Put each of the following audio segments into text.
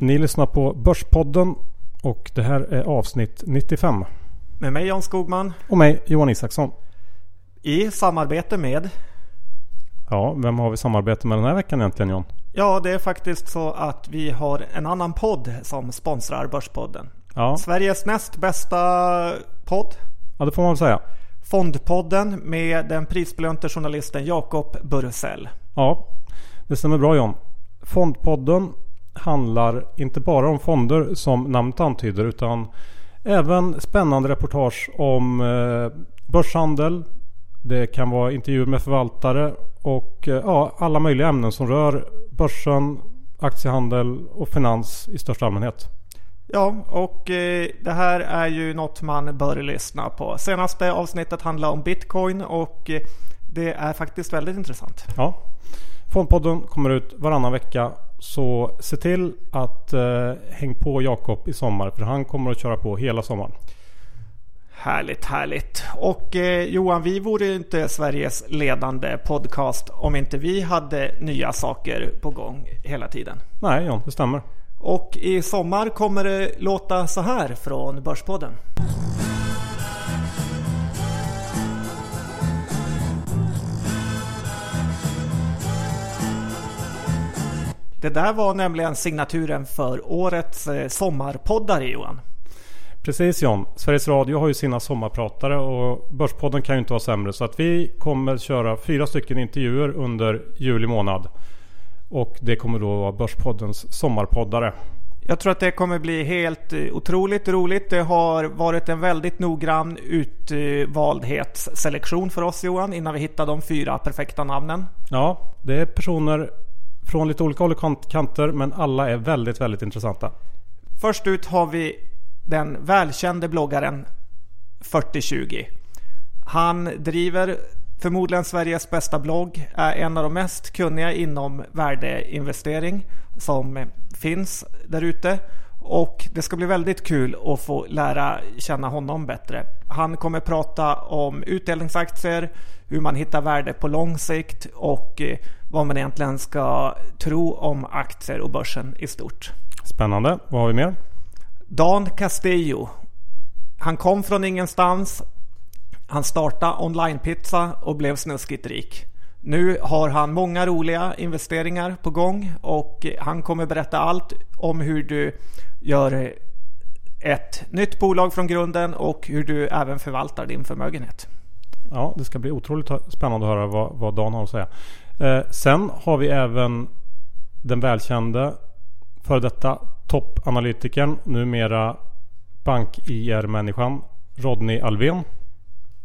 Ni lyssnar på Börspodden och det här är avsnitt 95. Med mig Jan Skogman. Och mig Johan Isaksson. I samarbete med? Ja, vem har vi samarbete med den här veckan egentligen John? Ja, det är faktiskt så att vi har en annan podd som sponsrar Börspodden. Ja. Sveriges näst bästa podd. Ja, det får man väl säga. Fondpodden med den prisbelönte journalisten Jakob Bursell. Ja, det stämmer bra John. Fondpodden handlar inte bara om fonder som namnet antyder utan även spännande reportage om eh, börshandel. Det kan vara intervjuer med förvaltare och eh, ja, alla möjliga ämnen som rör börsen, aktiehandel och finans i största allmänhet. Ja, och eh, det här är ju något man bör lyssna på. Senaste avsnittet handlar om Bitcoin och eh, det är faktiskt väldigt intressant. Ja. Fondpodden kommer ut varannan vecka så se till att eh, häng på Jakob i sommar för han kommer att köra på hela sommaren. Härligt, härligt. Och eh, Johan, vi vore ju inte Sveriges ledande podcast om inte vi hade nya saker på gång hela tiden. Nej, John, det stämmer. Och i sommar kommer det låta så här från Börspodden. Det där var nämligen signaturen för årets eh, sommarpoddar Johan. Precis John. Sveriges Radio har ju sina sommarpratare och Börspodden kan ju inte vara sämre. Så att vi kommer köra fyra stycken intervjuer under juli månad. Och det kommer då vara Börspoddens sommarpoddare. Jag tror att det kommer bli helt eh, otroligt roligt. Det har varit en väldigt noggrann utvaldhetsselektion för oss Johan innan vi hittar de fyra perfekta namnen. Ja, det är personer från lite olika håll och kanter men alla är väldigt, väldigt intressanta. Först ut har vi den välkände bloggaren 4020. Han driver förmodligen Sveriges bästa blogg, är en av de mest kunniga inom värdeinvestering som finns där ute. Och det ska bli väldigt kul att få lära känna honom bättre. Han kommer prata om utdelningsaktier, hur man hittar värde på lång sikt och eh, vad man egentligen ska tro om aktier och börsen i stort. Spännande. Vad har vi mer? Dan Castillo. Han kom från ingenstans. Han startade onlinepizza och blev snuskigt rik. Nu har han många roliga investeringar på gång och han kommer berätta allt om hur du gör ett nytt bolag från grunden och hur du även förvaltar din förmögenhet. Ja, det ska bli otroligt spännande att höra vad, vad Dan har att säga. Eh, sen har vi även den välkände före detta toppanalytikern, numera bank-IR-människan Rodney Alvén.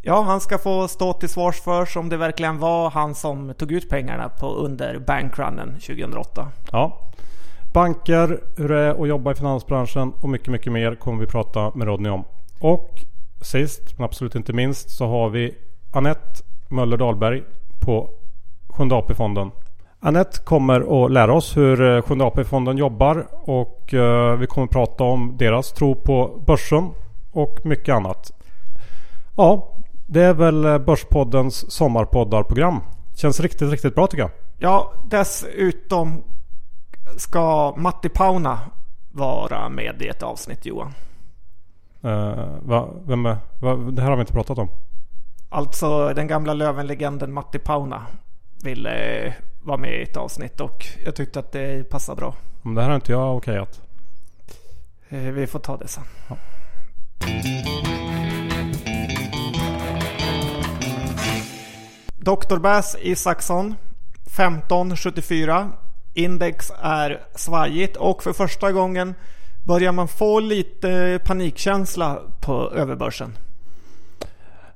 Ja, han ska få stå till svars för om det verkligen var han som tog ut pengarna på under bankrunnen 2008. Ja. Banker, hur det är att jobba i finansbranschen och mycket, mycket mer kommer vi prata med Rodney om. Och sist men absolut inte minst så har vi Annette Möller Dahlberg på Sjunde AP-fonden. Annette kommer att lära oss hur Sjunde AP-fonden jobbar och vi kommer att prata om deras tro på börsen och mycket annat. Ja, det är väl Börspoddens sommarpoddarprogram. Känns riktigt, riktigt bra tycker jag. Ja, dessutom ska Matti Pauna vara med i ett avsnitt Johan. Uh, va, vem är, va, det här har vi inte pratat om. Alltså den gamla Lövenlegenden Matti Pauna ville vara med i ett avsnitt och jag tyckte att det passade bra. Men det här har inte jag okejat. Vi får ta det sen. Ja. Dr. Bass Isaksson 1574 Index är svajigt och för första gången börjar man få lite panikkänsla på överbörsen.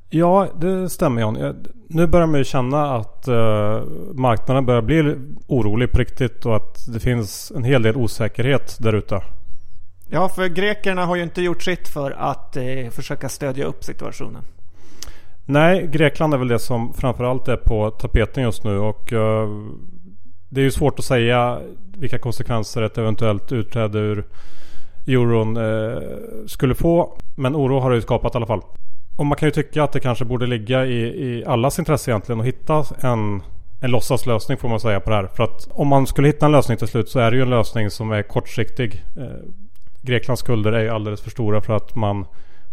Ja, det stämmer John. Nu börjar man ju känna att uh, marknaden börjar bli orolig på riktigt och att det finns en hel del osäkerhet där ute. Ja, för grekerna har ju inte gjort sitt för att uh, försöka stödja upp situationen. Nej, Grekland är väl det som framförallt är på tapeten just nu och uh, det är ju svårt att säga vilka konsekvenser ett eventuellt utträde ur euron uh, skulle få. Men oro har det ju skapat i alla fall. Och man kan ju tycka att det kanske borde ligga i, i allas intresse egentligen att hitta en en låtsaslösning får man säga på det här. För att om man skulle hitta en lösning till slut så är det ju en lösning som är kortsiktig. Eh, Greklands skulder är ju alldeles för stora för att man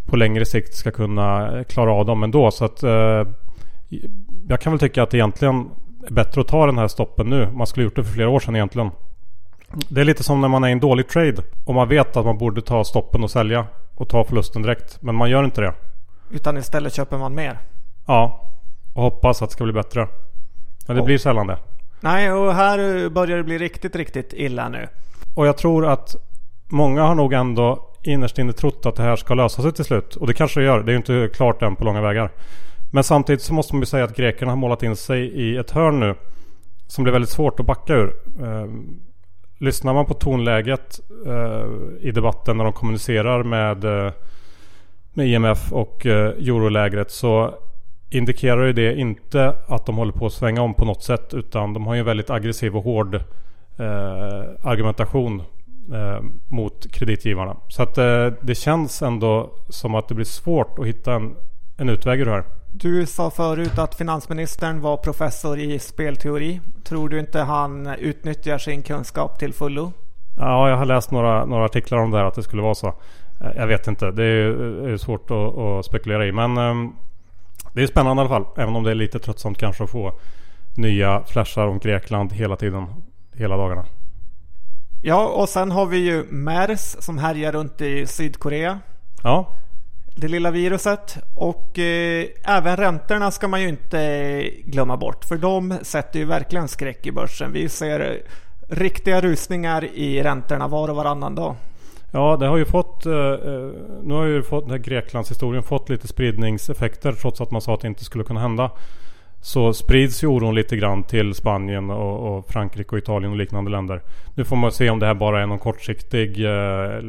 på längre sikt ska kunna klara av dem ändå. Så att eh, jag kan väl tycka att det egentligen är bättre att ta den här stoppen nu. Man skulle gjort det för flera år sedan egentligen. Det är lite som när man är i en dålig trade och man vet att man borde ta stoppen och sälja och ta förlusten direkt. Men man gör inte det. Utan istället köper man mer. Ja, och hoppas att det ska bli bättre. Men det Och- blir sällan det. Nej, och här börjar det bli riktigt, riktigt illa nu. Och jag tror att många har nog ändå innerst inne trott att det här ska lösa sig till slut. Och det kanske det gör. Det är ju inte klart än på långa vägar. Men samtidigt så måste man ju säga att grekerna har målat in sig i ett hörn nu. Som blir väldigt svårt att backa ur. Eh, lyssnar man på tonläget eh, i debatten när de kommunicerar med, eh, med IMF och eh, eurolägret så indikerar ju det inte att de håller på att svänga om på något sätt. Utan de har ju en väldigt aggressiv och hård eh, argumentation eh, mot kreditgivarna. Så att eh, det känns ändå som att det blir svårt att hitta en, en utväg ur det här. Du sa förut att finansministern var professor i spelteori. Tror du inte han utnyttjar sin kunskap till fullo? Ja, jag har läst några, några artiklar om det här att det skulle vara så. Eh, Jag vet inte. Det är ju svårt att, att spekulera i. Men ehm, det är spännande i alla fall. Även om det är lite tröttsamt kanske att få nya flashar om Grekland hela tiden. Hela dagarna. Ja, och sen har vi ju MERS som härjar runt i Sydkorea. Ja, Det lilla viruset. Och eh, även räntorna ska man ju inte glömma bort. För de sätter ju verkligen skräck i börsen. Vi ser eh, riktiga rusningar i räntorna var och varannan dag. Ja, det har ju fått... Eh, eh, nu har ju fått den här Greklands historien fått lite spridningseffekter trots att man sa att det inte skulle kunna hända. Så sprids ju oron lite grann till Spanien och, och Frankrike och Italien och liknande länder. Nu får man se om det här bara är någon kortsiktig eh,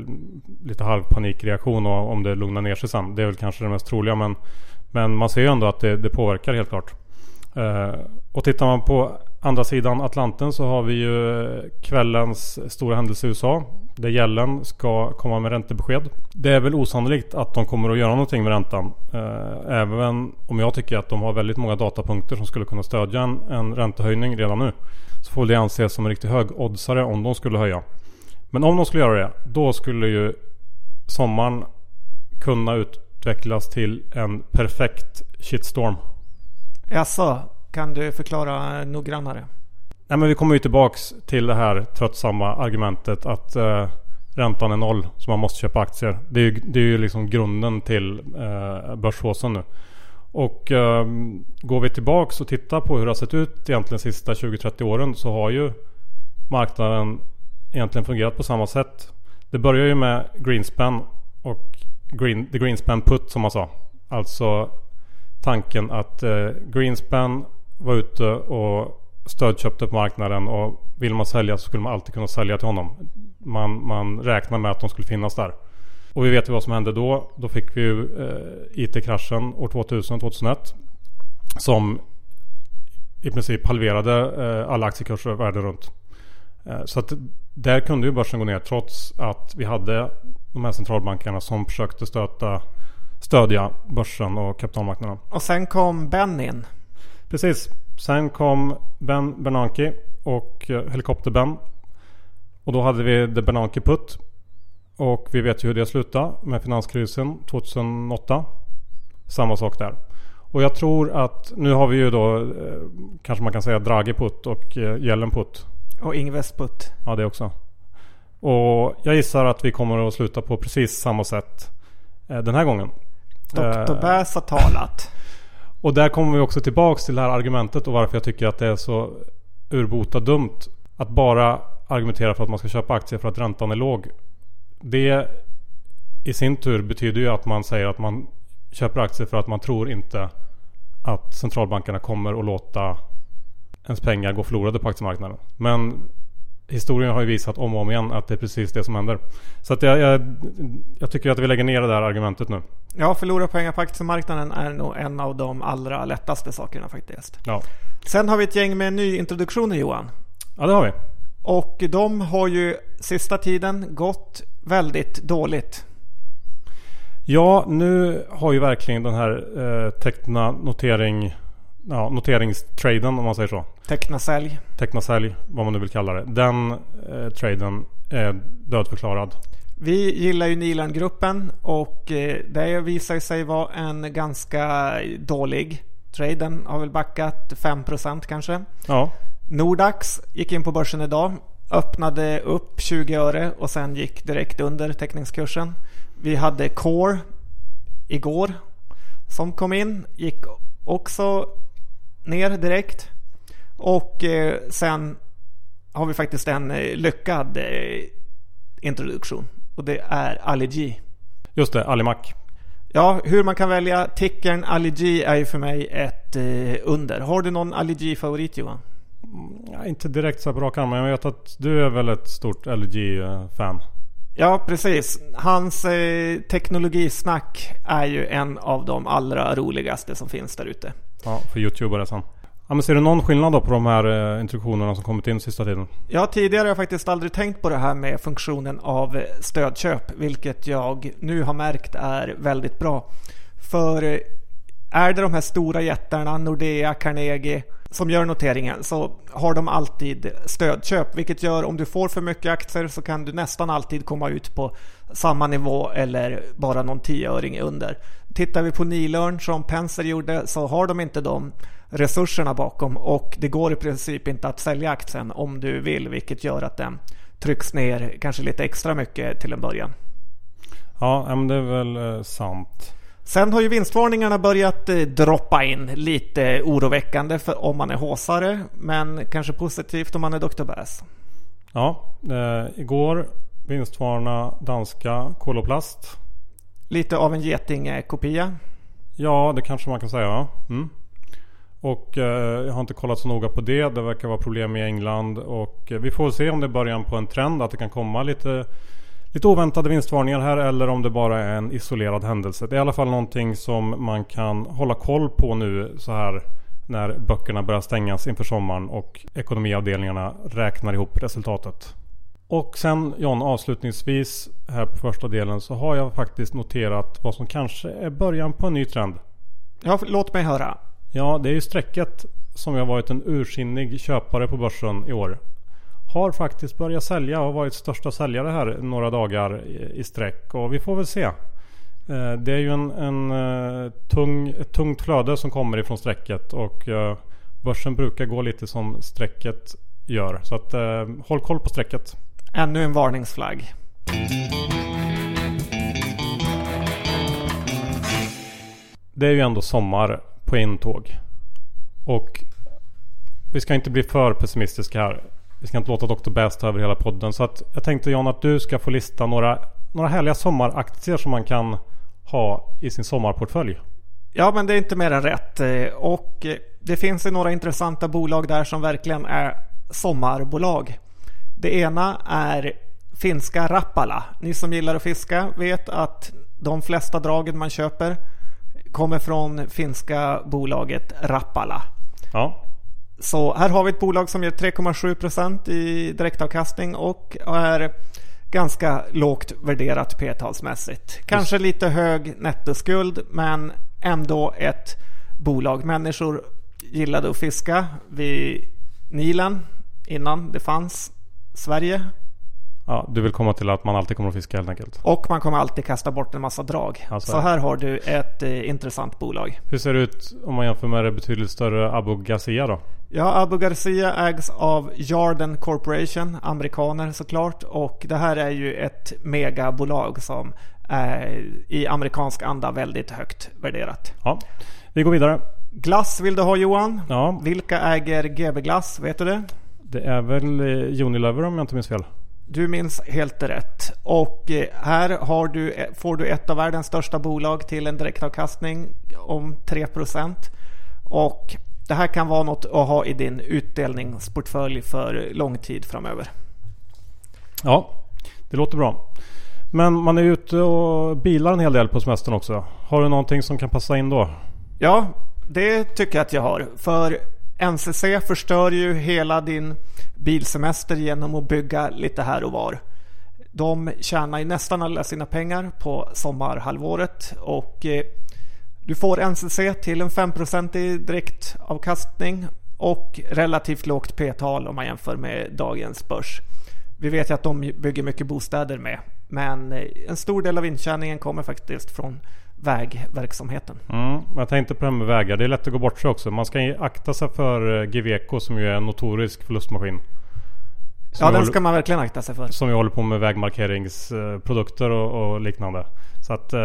lite halvpanikreaktion och om det lugnar ner sig sen. Det är väl kanske det mest troliga men, men man ser ju ändå att det, det påverkar helt klart. Eh, och tittar man på andra sidan Atlanten så har vi ju kvällens stora händelse i USA. Där gällen ska komma med räntebesked. Det är väl osannolikt att de kommer att göra någonting med räntan. Eh, även om jag tycker att de har väldigt många datapunkter som skulle kunna stödja en, en räntehöjning redan nu. Så får det anses som en riktigt hög oddsare om de skulle höja. Men om de skulle göra det, då skulle ju sommaren kunna utvecklas till en perfekt shitstorm. Jaså, kan du förklara noggrannare? Nej men vi kommer ju tillbaks till det här tröttsamma argumentet att eh, räntan är noll så man måste köpa aktier. Det är ju, det är ju liksom grunden till eh, börsfåsen nu. Och eh, går vi tillbaks och tittar på hur det har sett ut egentligen de sista 20-30 åren så har ju marknaden egentligen fungerat på samma sätt. Det börjar ju med Greenspan och green, the Greenspan put som man sa. Alltså tanken att eh, Greenspan var ute och stödköpte på marknaden och vill man sälja så skulle man alltid kunna sälja till honom. Man, man räknar med att de skulle finnas där. Och vi vet ju vad som hände då. Då fick vi ju eh, IT-kraschen år 2000-2001. Som i princip halverade eh, alla aktiekurser världen runt. Eh, så att där kunde ju börsen gå ner trots att vi hade de här centralbankerna som försökte stöta, stödja börsen och kapitalmarknaden. Och sen kom Ben in. Precis. Sen kom Ben Bernanke och eh, Helikopter-Ben. Och då hade vi The Bernanke Put. Och vi vet ju hur det slutade med finanskrisen 2008. Samma sak där. Och jag tror att nu har vi ju då eh, kanske man kan säga Draghi Put och eh, Yellen Put. Och Ingves putt. Ja det också. Och jag gissar att vi kommer att sluta på precis samma sätt eh, den här gången. Dr. Eh, Bass har talat och där kommer vi också tillbaks till det här argumentet och varför jag tycker att det är så urbota dumt att bara argumentera för att man ska köpa aktier för att räntan är låg. Det i sin tur betyder ju att man säger att man köper aktier för att man tror inte att centralbankerna kommer att låta ens pengar gå förlorade på aktiemarknaden. Men historien har ju visat om och om igen att det är precis det som händer. Så att jag, jag, jag tycker att vi lägger ner det där argumentet nu. Ja, förlora pengar på aktiemarknaden är nog en av de allra lättaste sakerna faktiskt. Ja, Sen har vi ett gäng med nyintroduktioner Johan. ja det har vi. Och de har ju sista tiden gått väldigt dåligt. Ja, nu har ju verkligen den här eh, teckna notering, ja, noteringstraden om man säger så. Teckna sälj. Teckna sälj, vad man nu vill kalla det. Den eh, traden är dödförklarad. Vi gillar ju Nilan-gruppen och eh, det visar sig vara en ganska dålig trade. Den har väl backat 5% kanske. Ja. Nordax gick in på börsen idag. Öppnade upp 20 öre och sen gick direkt under teckningskursen. Vi hade Core igår som kom in. Gick också ner direkt. Och eh, sen har vi faktiskt en eh, lyckad eh, introduktion. Och det är Ali Just det, Alimac. Ja, hur man kan välja tickern Ali är ju för mig ett under. Har du någon Ali favorit Johan? Ja, inte direkt så på rak arm, men jag vet att du är väl ett stort LG-fan? Ja, precis. Hans eh, teknologisnack är ju en av de allra roligaste som finns där ute. Ja, för YouTubare sen. Ja, men ser du någon skillnad då på de här eh, introduktionerna som kommit in sista tiden? Ja, tidigare har jag faktiskt aldrig tänkt på det här med funktionen av eh, stödköp, vilket jag nu har märkt är väldigt bra. För eh, är det de här stora jättarna, Nordea, Carnegie, som gör noteringen så har de alltid stödköp vilket gör om du får för mycket aktier så kan du nästan alltid komma ut på samma nivå eller bara någon tioöring under. Tittar vi på Nilörn som Penser gjorde så har de inte de resurserna bakom och det går i princip inte att sälja aktien om du vill vilket gör att den trycks ner kanske lite extra mycket till en början. Ja, men det är väl eh, sant. Sen har ju vinstvarningarna börjat eh, droppa in. Lite oroväckande för om man är håsare men kanske positivt om man är Dr. Bass. Ja, eh, igår vinstvarna danska Koloplast. Lite av en getingkopia. Ja, det kanske man kan säga. Mm. Och eh, jag har inte kollat så noga på det. Det verkar vara problem i England. Och eh, vi får se om det är början på en trend. Att det kan komma lite lite oväntade vinstvarningar här eller om det bara är en isolerad händelse. Det är i alla fall någonting som man kan hålla koll på nu så här när böckerna börjar stängas inför sommaren och ekonomiavdelningarna räknar ihop resultatet. Och sen John avslutningsvis här på första delen så har jag faktiskt noterat vad som kanske är början på en ny trend. Ja, låt mig höra. Ja, det är ju strecket som jag varit en ursinnig köpare på börsen i år har faktiskt börjat sälja och har varit största säljare här några dagar i sträck. Och vi får väl se. Eh, det är ju en, en eh, tung, ett tungt flöde som kommer ifrån strecket och eh, börsen brukar gå lite som strecket gör. Så att håll koll på strecket. Ännu en varningsflagg. Det är ju ändå sommar på intåg. Och vi ska inte bli för pessimistiska här. Vi ska inte låta Dr. Bass ta över hela podden. Så att jag tänkte John att du ska få lista några, några härliga sommaraktier som man kan ha i sin sommarportfölj. Ja, men det är inte mer än rätt. Och det finns ju några intressanta bolag där som verkligen är sommarbolag. Det ena är finska Rappala. Ni som gillar att fiska vet att de flesta dragen man köper kommer från finska bolaget Rappala. Ja. Så här har vi ett bolag som ger 3,7% i direktavkastning och är ganska lågt värderat p-talsmässigt. Kanske Just. lite hög nettoskuld men ändå ett bolag. Människor gillade att fiska vid Nilen innan det fanns Sverige. Ja, du vill komma till att man alltid kommer att fiska helt enkelt. Och man kommer alltid kasta bort en massa drag. Alltså, Så här har du ett eh, intressant bolag. Hur ser det ut om man jämför med det betydligt större Abu Garcia då? Ja, Abu Garcia ägs av Jarden Corporation, amerikaner såklart. Och det här är ju ett megabolag som är i amerikansk anda väldigt högt värderat. Ja, vi går vidare. Glass vill du ha Johan? Ja. Vilka äger GB Glass? Vet du det? Det är väl eh, Unilever om jag inte minns fel. Du minns helt rätt. Och eh, här du, eh, får du ett av världens största bolag till en direktavkastning om 3% Och det här kan vara något att ha i din utdelningsportfölj för lång tid framöver. Ja, det låter bra. Men man är ute och bilar en hel del på semestern också. Har du någonting som kan passa in då? Ja, det tycker jag att jag har. För NCC förstör ju hela din bilsemester genom att bygga lite här och var. De tjänar ju nästan alla sina pengar på sommarhalvåret och eh, du får NCC till en 5% direktavkastning och relativt lågt p-tal om man jämför med dagens börs. Vi vet ju att de bygger mycket bostäder med, men eh, en stor del av intjäningen kommer faktiskt från vägverksamheten. Mm, jag tänkte på det här med vägar. Det är lätt att gå bort sig också. Man ska akta sig för eh, Giveco som ju är en notorisk förlustmaskin. Ja, den ska man verkligen akta sig för. Som vi håller på med vägmarkeringsprodukter och, och liknande. Så att eh,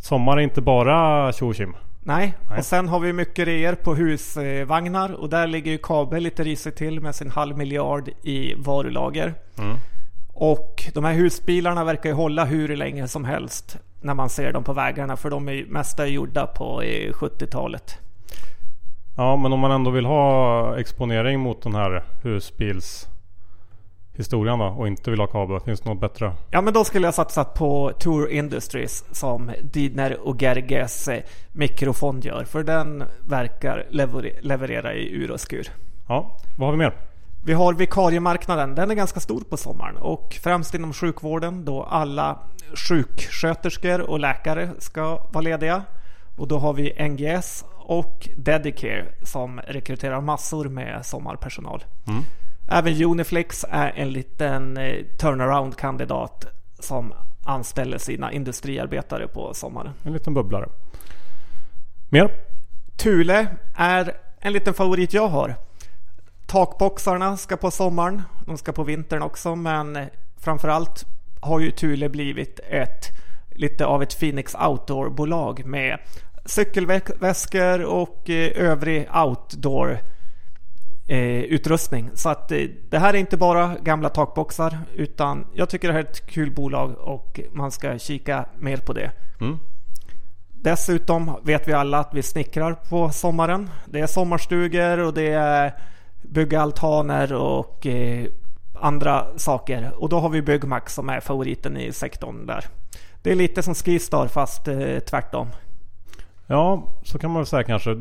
sommar är inte bara tjo Nej. Nej, och sen har vi mycket reor på husvagnar och där ligger ju Kabel lite risigt till med sin halv miljard i varulager. Mm. Och de här husbilarna verkar ju hålla hur länge som helst när man ser dem på vägarna för de är mesta gjorda på 70-talet. Ja men om man ändå vill ha exponering mot den här husbils historien då och inte vill ha kabel? Finns det något bättre? Ja men då skulle jag satsa på Tour Industries som Didner och Gerges eh, mikrofond gör. För den verkar leverera i ur och skur. Ja, vad har vi mer? Vi har vikariemarknaden. Den är ganska stor på sommaren och främst inom sjukvården då alla sjuksköterskor och läkare ska vara lediga. Och då har vi NGS och Dedicare som rekryterar massor med sommarpersonal. Mm. Även Uniflex är en liten eh, turnaround-kandidat som anställer sina industriarbetare på sommaren. En liten bubblare. Mer? Thule är en liten favorit jag har. Takboxarna ska på sommaren. De ska på vintern också men framförallt har ju Thule blivit ett lite av ett Phoenix Outdoor-bolag med cykelväskor och eh, övrig outdoor eh, utrustning. Så att eh, det här är inte bara gamla takboxar utan jag tycker det här är ett kul bolag och man ska kika mer på det. Mm. Dessutom vet vi alla att vi snickrar på sommaren. Det är sommarstugor och det är bygga altaner och eh, andra saker. Och då har vi Byggmax som är favoriten i sektorn där. Det är lite som Skistar fast eh, tvärtom. Ja, så kan man väl säga kanske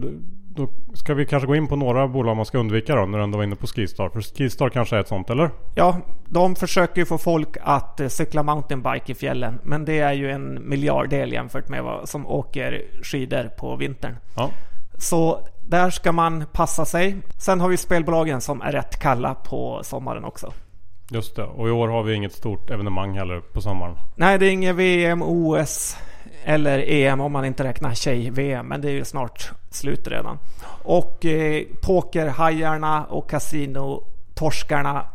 då ska vi kanske gå in på några bolag man ska undvika då när du ändå var inne på Skistar. För Skistar kanske är ett sånt eller? Ja, de försöker ju få folk att eh, cykla mountainbike i fjällen. Men det är ju en miljarddel jämfört med vad som åker skidor på vintern. Ja. Så där ska man passa sig. Sen har vi spelbolagen som är rätt kalla på sommaren också. Just det, och i år har vi inget stort evenemang heller på sommaren. Nej, det är inget VM, OS eller EM om man inte räknar tjej-VM, men det är ju snart slut redan. Och eh, pokerhajarna och kasinotorskarna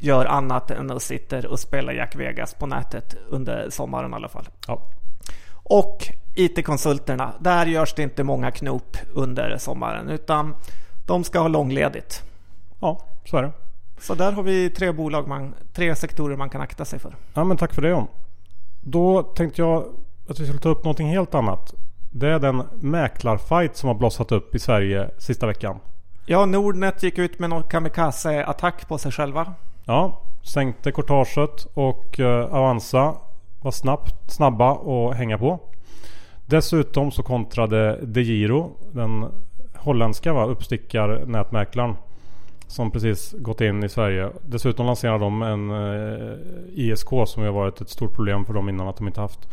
gör annat än att sitta och spela Jack Vegas på nätet under sommaren i alla fall. Ja. Och IT-konsulterna, där görs det inte många knop under sommaren utan de ska ha långledigt. Ja, så är det. Så där har vi tre bolag, man, tre sektorer man kan akta sig för. Ja men tack för det John. Då tänkte jag att vi skulle ta upp någonting helt annat. Det är den mäklarfight som har blossat upp i Sverige sista veckan. Ja, Nordnet gick ut med någon kamikaze-attack på sig själva. Ja, sänkte courtaget och uh, Avanza var snabbt, snabba att hänga på. Dessutom så kontrade De Giro, den holländska va, uppstickarnätmäklaren som precis gått in i Sverige. Dessutom lanserar de en eh, ISK som har varit ett stort problem för dem innan att de inte haft.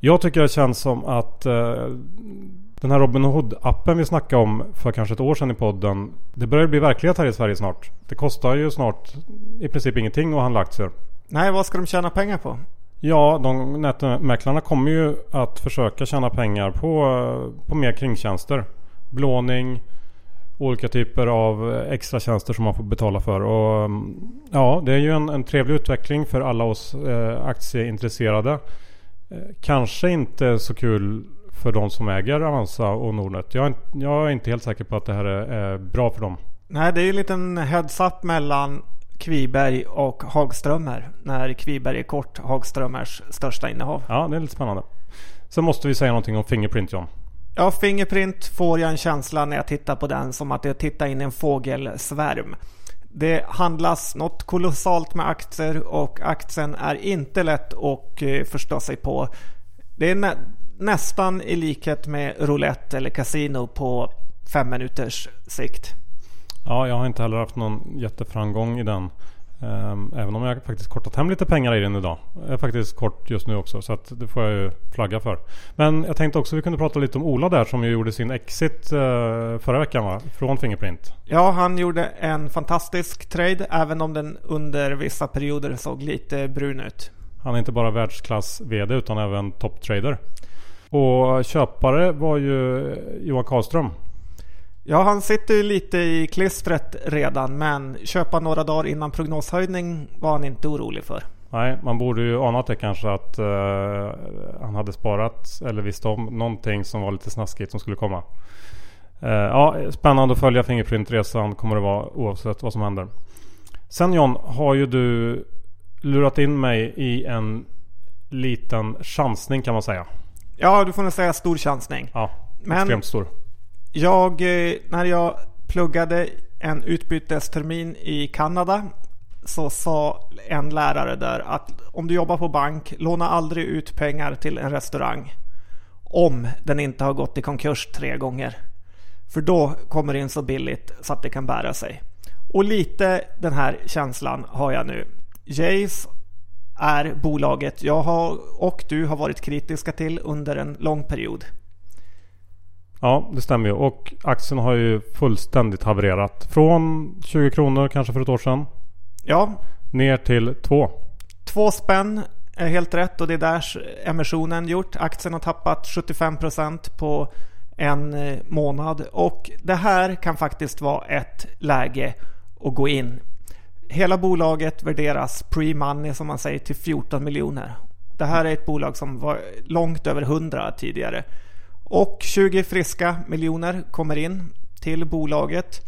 Jag tycker det känns som att eh, den här Robin Hood-appen vi snackade om för kanske ett år sedan i podden. Det börjar bli verklighet här i Sverige snart. Det kostar ju snart i princip ingenting att handla aktier. Nej, vad ska de tjäna pengar på? Ja, de nätmäklarna kommer ju att försöka tjäna pengar på, på mer kringtjänster. Belåning, olika typer av extra tjänster som man får betala för. Och, mm, ja, det är ju en, en trevlig utveckling för alla oss eh, aktieintresserade. Eh, kanske inte så kul för de som äger Avanza och Nordnet. Jag är, jag är inte helt säker på att det här är, är bra för dem. Nej, det är ju en liten heads-up mellan Kviberg och Hagströmer. När Kviberg är kort Hagströmers största innehav. Ja, det är lite spännande. Sen måste vi säga någonting om Fingerprint John. Ja, Fingerprint får jag en känsla när jag tittar på den som att jag tittar in i en fågelsvärm. Det handlas något kolossalt med aktier och aktien är inte lätt att eh, förstå sig på. Det är nä nästan i likhet med roulette eller kasino på fem minuters sikt. Ja, jag har inte heller haft någon jätteframgång i den. Um, även om jag faktiskt kortat hem lite pengar i den idag. Jag är faktiskt kort just nu också så att det får jag ju flagga för. Men jag tänkte också vi kunde prata lite om Ola där som ju gjorde sin exit uh, förra veckan va? Från Fingerprint. Ja, han gjorde en fantastisk trade även om den under vissa perioder såg lite brun ut. Han är inte bara världsklass VD utan även topptrader. Och köpare var ju Johan Karlström. Ja, han sitter ju lite i klistret redan men köpa några dagar innan prognoshöjning var han inte orolig för. Nej, man borde ju anat det kanske att uh, han hade sparat eller visste om någonting som var lite snaskigt som skulle komma. Uh, ja, spännande att följa Fingerprint-resan kommer det vara oavsett vad som händer. Sen John, har ju du lurat in mig i en liten chansning kan man säga. Ja, du får nog säga stor chansning. Ja, Men extremt stor. Jag, eh, när jag pluggade en utbytestermin i Kanada så sa en lärare där att om du jobbar på bank, låna aldrig ut pengar till en restaurang. Om den inte har gått i konkurs tre gånger. För då kommer det in så billigt så att det kan bära sig. Och lite den här känslan har jag nu. Jays är bolaget jag har och du har varit kritiska till under en lång period. Ja, det stämmer ju. Och aktien har ju fullständigt havererat. Från 20 kronor kanske för ett år sedan. Ja. Ner till 2. Två spänn är helt rätt och det är där emissionen gjort. Aktien har tappat 75% på en eh, månad och det här kan faktiskt vara ett läge att gå in. Hela bolaget värderas pre-money som man säger till 14 miljoner. Det här är ett bolag som var långt över 100 tidigare. Och 20 friska miljoner kommer in till bolaget.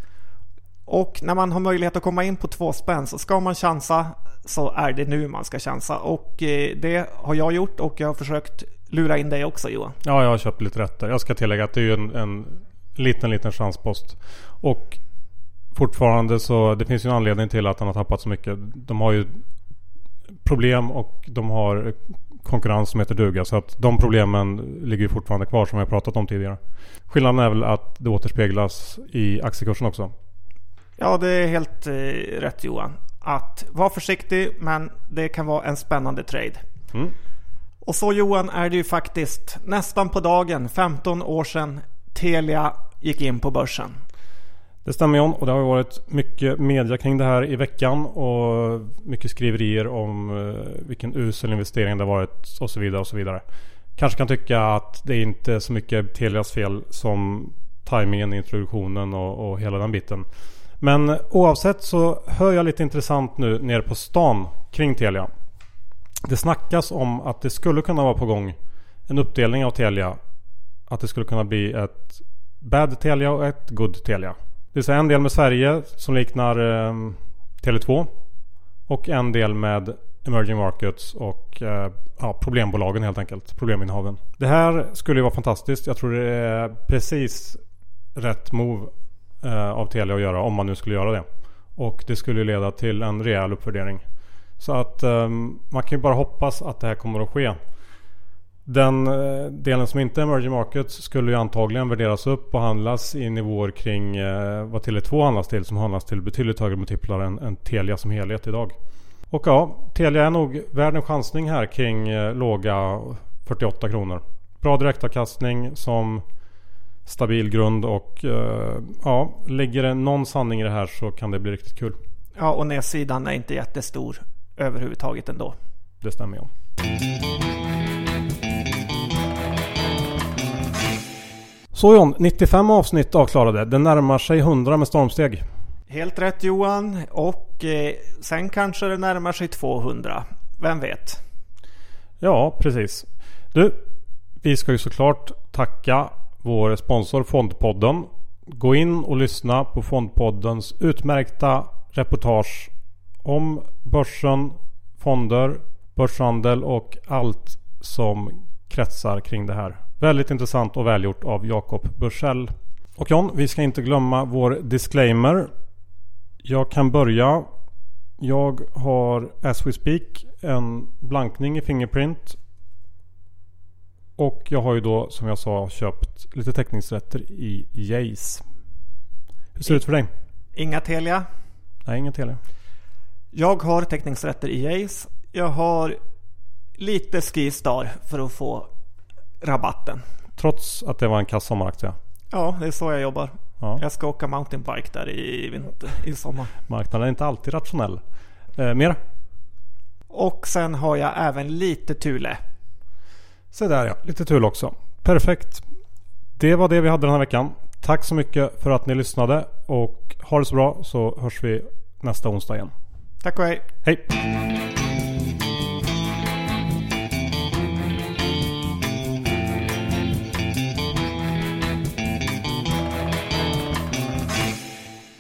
Och när man har möjlighet att komma in på två spänn så ska man chansa så är det nu man ska chansa. Och eh, det har jag gjort och jag har försökt lura in dig också Johan. Ja, jag har köpt lite rätter. Jag ska tillägga att det är ju en, en liten, liten chanspost. Och fortfarande så det finns ju en anledning till att han har tappat så mycket. De har ju problem och de har konkurrens som heter duga. Så att de problemen ligger fortfarande kvar som jag pratat om tidigare. Skillnaden är väl att det återspeglas i aktiekursen också. Ja, det är helt eh, rätt Johan. Att vara försiktig, men det kan vara en spännande trade. Mm. Och så Johan är det ju faktiskt nästan på dagen 15 år sedan Telia gick in på börsen. Det stämmer John och det har varit mycket media kring det här i veckan och mycket skriverier om eh, vilken usel investering det varit och så vidare och så vidare. Kanske kan tycka att det är inte så mycket Telias fel som tajmingen, introduktionen och, och hela den biten. Men oavsett så hör jag lite intressant nu nere på stan kring Telia. Det snackas om att det skulle kunna vara på gång en uppdelning av Telia. Att det skulle kunna bli ett bad Telia och ett good Telia. Det vill säga en del med Sverige som liknar eh, Tele2. Och en del med Emerging Markets och eh, ja, problembolagen helt enkelt. Probleminnehaven. Det här skulle ju vara fantastiskt. Jag tror det är precis rätt move eh, av Telia att göra om man nu skulle göra det. Och det skulle leda till en rejäl uppvärdering. Så att eh, man kan ju bara hoppas att det här kommer att ske. Den eh, delen som inte är emerging markets skulle ju antagligen värderas upp och handlas i nivåer kring eh, vad Tele2 handlas till som handlas till betydligt högre multiplar än, än Telia som helhet idag. Och ja, Telia är nog värd en chansning här kring eh, låga 48 kronor. Bra direktavkastning som stabil grund och ja, ligger det någon sanning i det här så kan det bli riktigt kul. Ja, och nedsidan är inte jättestor överhuvudtaget ändå. Det stämmer ju. Så John, 95 avsnitt avklarade. Det närmar sig 100 med stormsteg. Helt rätt Johan. Och eh, sen kanske det närmar sig 200. Vem vet? Ja, precis. Du, vi ska ju såklart tacka vår sponsor Fondpodden. Gå in och lyssna på Fondpoddens utmärkta reportage om börsen, fonder, börshandel och allt som kretsar kring det här. Väldigt intressant och välgjort av Jakob Bursell. Och John, vi ska inte glömma vår disclaimer. Jag kan börja. Jag har as we speak en blankning i Fingerprint. Och jag har ju då som jag sa köpt lite teckningsrätter i Jace. Hur ser det ut för dig? Inga Telia? Nej, inga Telia. Jag har teckningsrätter i Jace. Jag har lite Skistar för att få rabatten. Trots att det var en kass sommaraktie. Ja, det är så jag jobbar. Ja. Jag ska åka mountainbike där i, vinter, i sommar. Marknaden är inte alltid rationell. Eh, mer? Och sen har jag även lite Thule. Se där ja, lite Thule också. Perfekt. Det var det vi hade den här veckan. Tack så mycket för att ni lyssnade och ha det så bra så hörs vi nästa onsdag igen. Tack och hej. Hej!